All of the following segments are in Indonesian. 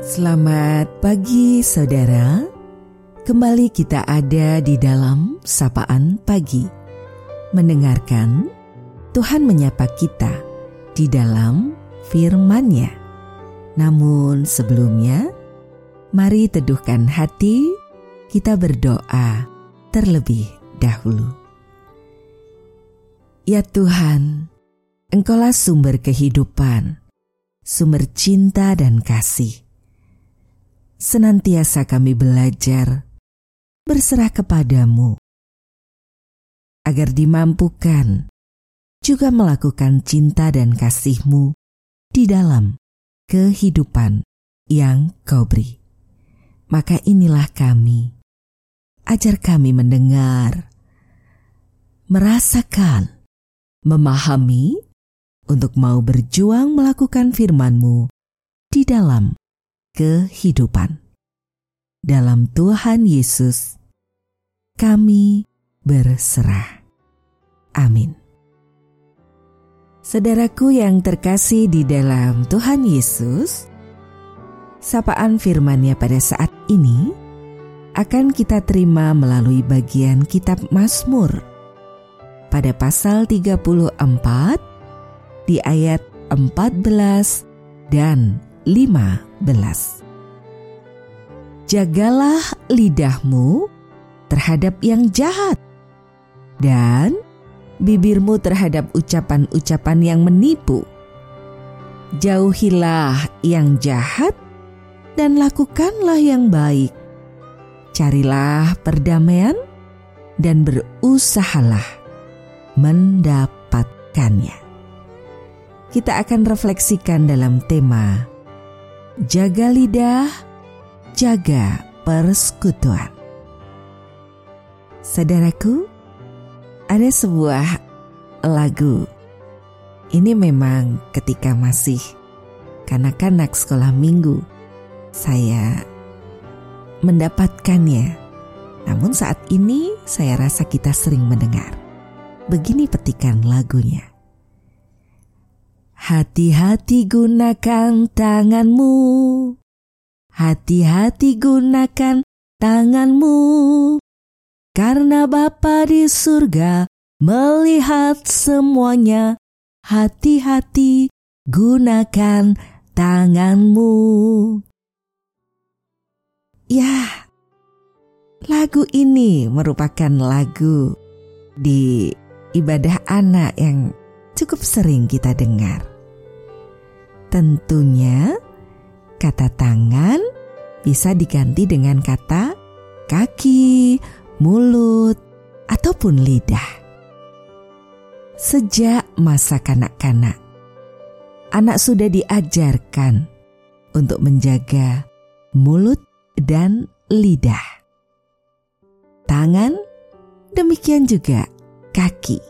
Selamat pagi saudara. Kembali kita ada di dalam sapaan pagi. Mendengarkan Tuhan menyapa kita di dalam firman-Nya. Namun sebelumnya, mari teduhkan hati, kita berdoa terlebih dahulu. Ya Tuhan, Engkaulah sumber kehidupan, sumber cinta dan kasih. Senantiasa kami belajar berserah kepadamu, agar dimampukan juga melakukan cinta dan kasihmu di dalam kehidupan yang kau beri. Maka inilah kami, ajar kami mendengar, merasakan, memahami, untuk mau berjuang melakukan firman-Mu di dalam kehidupan. Dalam Tuhan Yesus, kami berserah. Amin. Saudaraku yang terkasih di dalam Tuhan Yesus, sapaan firman-Nya pada saat ini akan kita terima melalui bagian kitab Mazmur pada pasal 34 di ayat 14 dan 15. Jagalah lidahmu terhadap yang jahat dan bibirmu terhadap ucapan-ucapan yang menipu. Jauhilah yang jahat dan lakukanlah yang baik. Carilah perdamaian dan berusahalah mendapatkannya. Kita akan refleksikan dalam tema Jaga lidah, jaga persekutuan. Saudaraku, ada sebuah lagu. Ini memang ketika masih kanak-kanak sekolah minggu, saya mendapatkannya. Namun saat ini saya rasa kita sering mendengar. Begini petikan lagunya. Hati-hati gunakan tanganmu. Hati-hati gunakan tanganmu karena Bapa di surga melihat semuanya, hati-hati gunakan tanganmu. Ya, lagu ini merupakan lagu di ibadah anak yang cukup sering kita dengar. Tentunya kata tangan bisa diganti dengan kata kaki, mulut, ataupun lidah. Sejak masa kanak-kanak, anak sudah diajarkan untuk menjaga mulut dan lidah. Tangan, demikian juga kaki.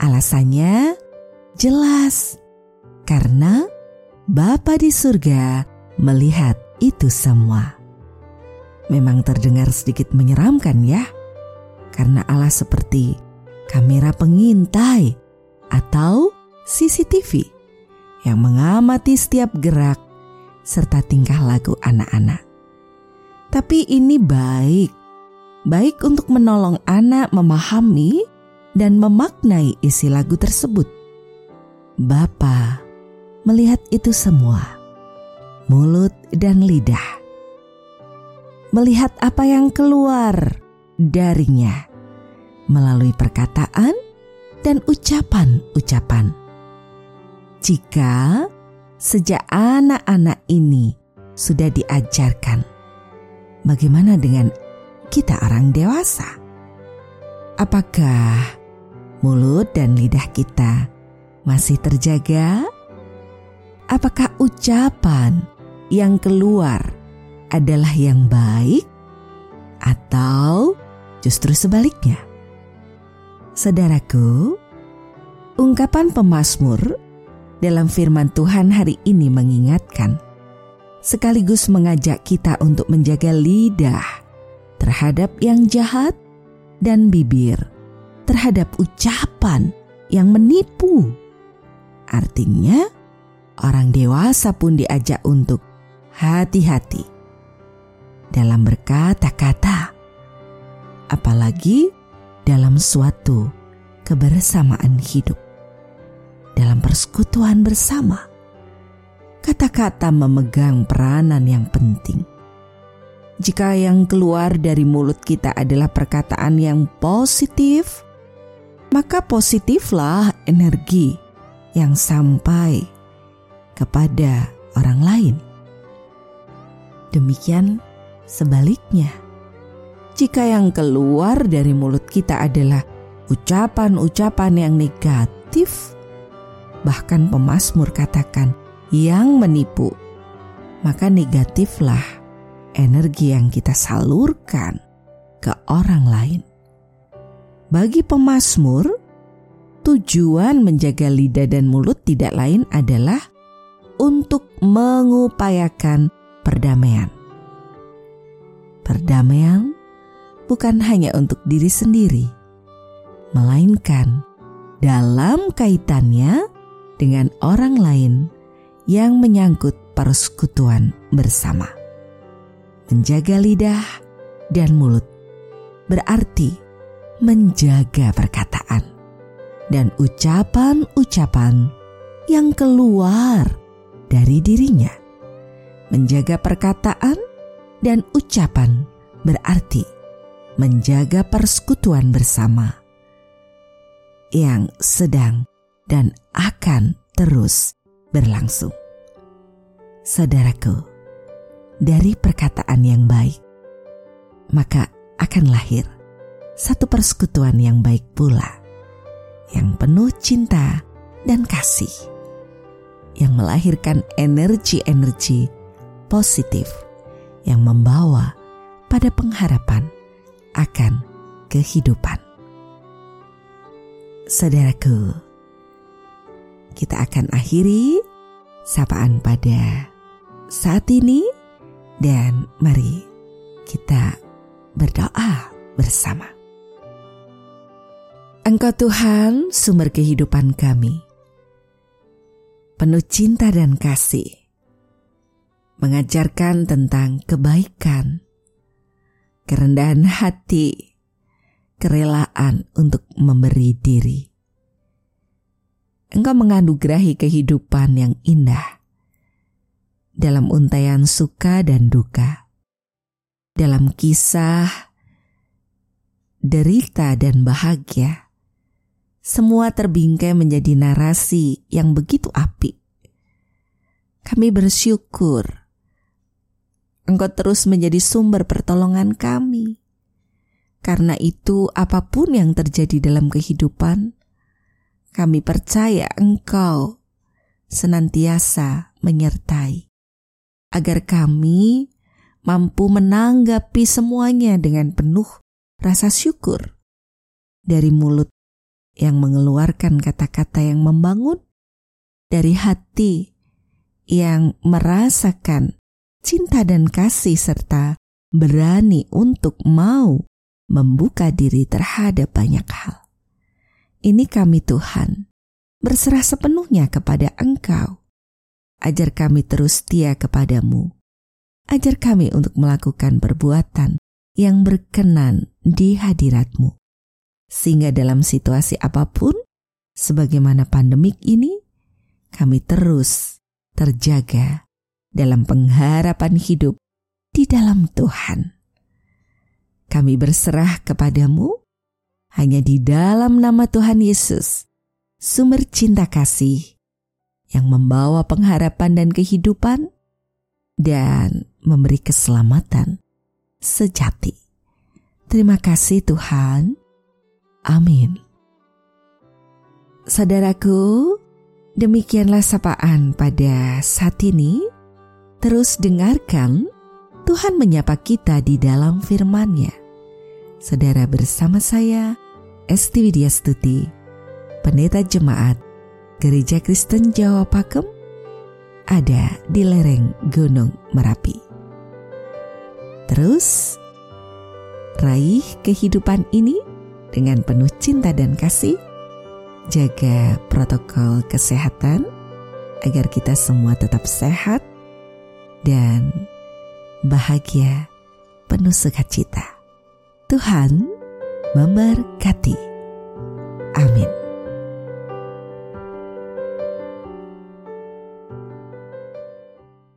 Alasannya jelas, karena Bapa di surga melihat itu semua memang terdengar sedikit menyeramkan ya. Karena Allah seperti kamera pengintai atau CCTV yang mengamati setiap gerak serta tingkah laku anak-anak. Tapi ini baik, baik untuk menolong anak memahami dan memaknai isi lagu tersebut. Bapa melihat itu semua, mulut dan lidah melihat apa yang keluar darinya melalui perkataan dan ucapan-ucapan. Jika sejak anak-anak ini sudah diajarkan, bagaimana dengan kita orang dewasa? Apakah mulut dan lidah kita masih terjaga? Apakah ucapan yang keluar adalah yang baik atau justru sebaliknya? Saudaraku, ungkapan pemazmur dalam firman Tuhan hari ini mengingatkan sekaligus mengajak kita untuk menjaga lidah terhadap yang jahat dan bibir terhadap ucapan yang menipu. Artinya, orang dewasa pun diajak untuk hati-hati dalam berkata-kata, apalagi dalam suatu kebersamaan hidup, dalam persekutuan bersama. Kata-kata memegang peranan yang penting. Jika yang keluar dari mulut kita adalah perkataan yang positif, maka positiflah energi yang sampai kepada orang lain. Demikian sebaliknya, jika yang keluar dari mulut kita adalah ucapan-ucapan yang negatif, bahkan pemazmur katakan yang menipu, maka negatiflah energi yang kita salurkan ke orang lain. Bagi pemazmur, tujuan menjaga lidah dan mulut tidak lain adalah untuk mengupayakan perdamaian. Perdamaian bukan hanya untuk diri sendiri, melainkan dalam kaitannya dengan orang lain yang menyangkut persekutuan bersama. Menjaga lidah dan mulut berarti menjaga perkataan dan ucapan-ucapan yang keluar dari dirinya. Menjaga perkataan dan ucapan berarti menjaga persekutuan bersama yang sedang dan akan terus berlangsung. Saudaraku, dari perkataan yang baik, maka akan lahir satu persekutuan yang baik pula, yang penuh cinta dan kasih yang melahirkan energi-energi positif yang membawa pada pengharapan akan kehidupan. Saudaraku, kita akan akhiri sapaan pada saat ini dan mari kita berdoa bersama. Engkau Tuhan, sumber kehidupan kami penuh cinta dan kasih, mengajarkan tentang kebaikan, kerendahan hati, kerelaan untuk memberi diri. Engkau menganugerahi kehidupan yang indah dalam untayan suka dan duka, dalam kisah derita dan bahagia semua terbingkai menjadi narasi yang begitu apik. Kami bersyukur Engkau terus menjadi sumber pertolongan kami. Karena itu, apa pun yang terjadi dalam kehidupan, kami percaya Engkau senantiasa menyertai, agar kami mampu menanggapi semuanya dengan penuh rasa syukur dari mulut yang mengeluarkan kata-kata yang membangun dari hati yang merasakan cinta dan kasih serta berani untuk mau membuka diri terhadap banyak hal. Ini kami Tuhan, berserah sepenuhnya kepada Engkau. Ajar kami terus setia kepadamu. Ajar kami untuk melakukan perbuatan yang berkenan di hadiratmu sehingga dalam situasi apa pun, sebagaimana pandemik ini, kami terus terjaga dalam pengharapan hidup di dalam Tuhan. Kami berserah kepadamu hanya di dalam nama Tuhan Yesus, sumber cinta kasih yang membawa pengharapan dan kehidupan dan memberi keselamatan sejati. Terima kasih Tuhan. Amin. Saudaraku, demikianlah sapaan pada saat ini. Terus dengarkan Tuhan menyapa kita di dalam firman-Nya. Saudara bersama saya, Esti Widya Stuti, Pendeta Jemaat Gereja Kristen Jawa Pakem, ada di lereng Gunung Merapi. Terus, raih kehidupan ini dengan penuh cinta dan kasih. Jaga protokol kesehatan agar kita semua tetap sehat dan bahagia penuh sukacita. Tuhan memberkati. Amin.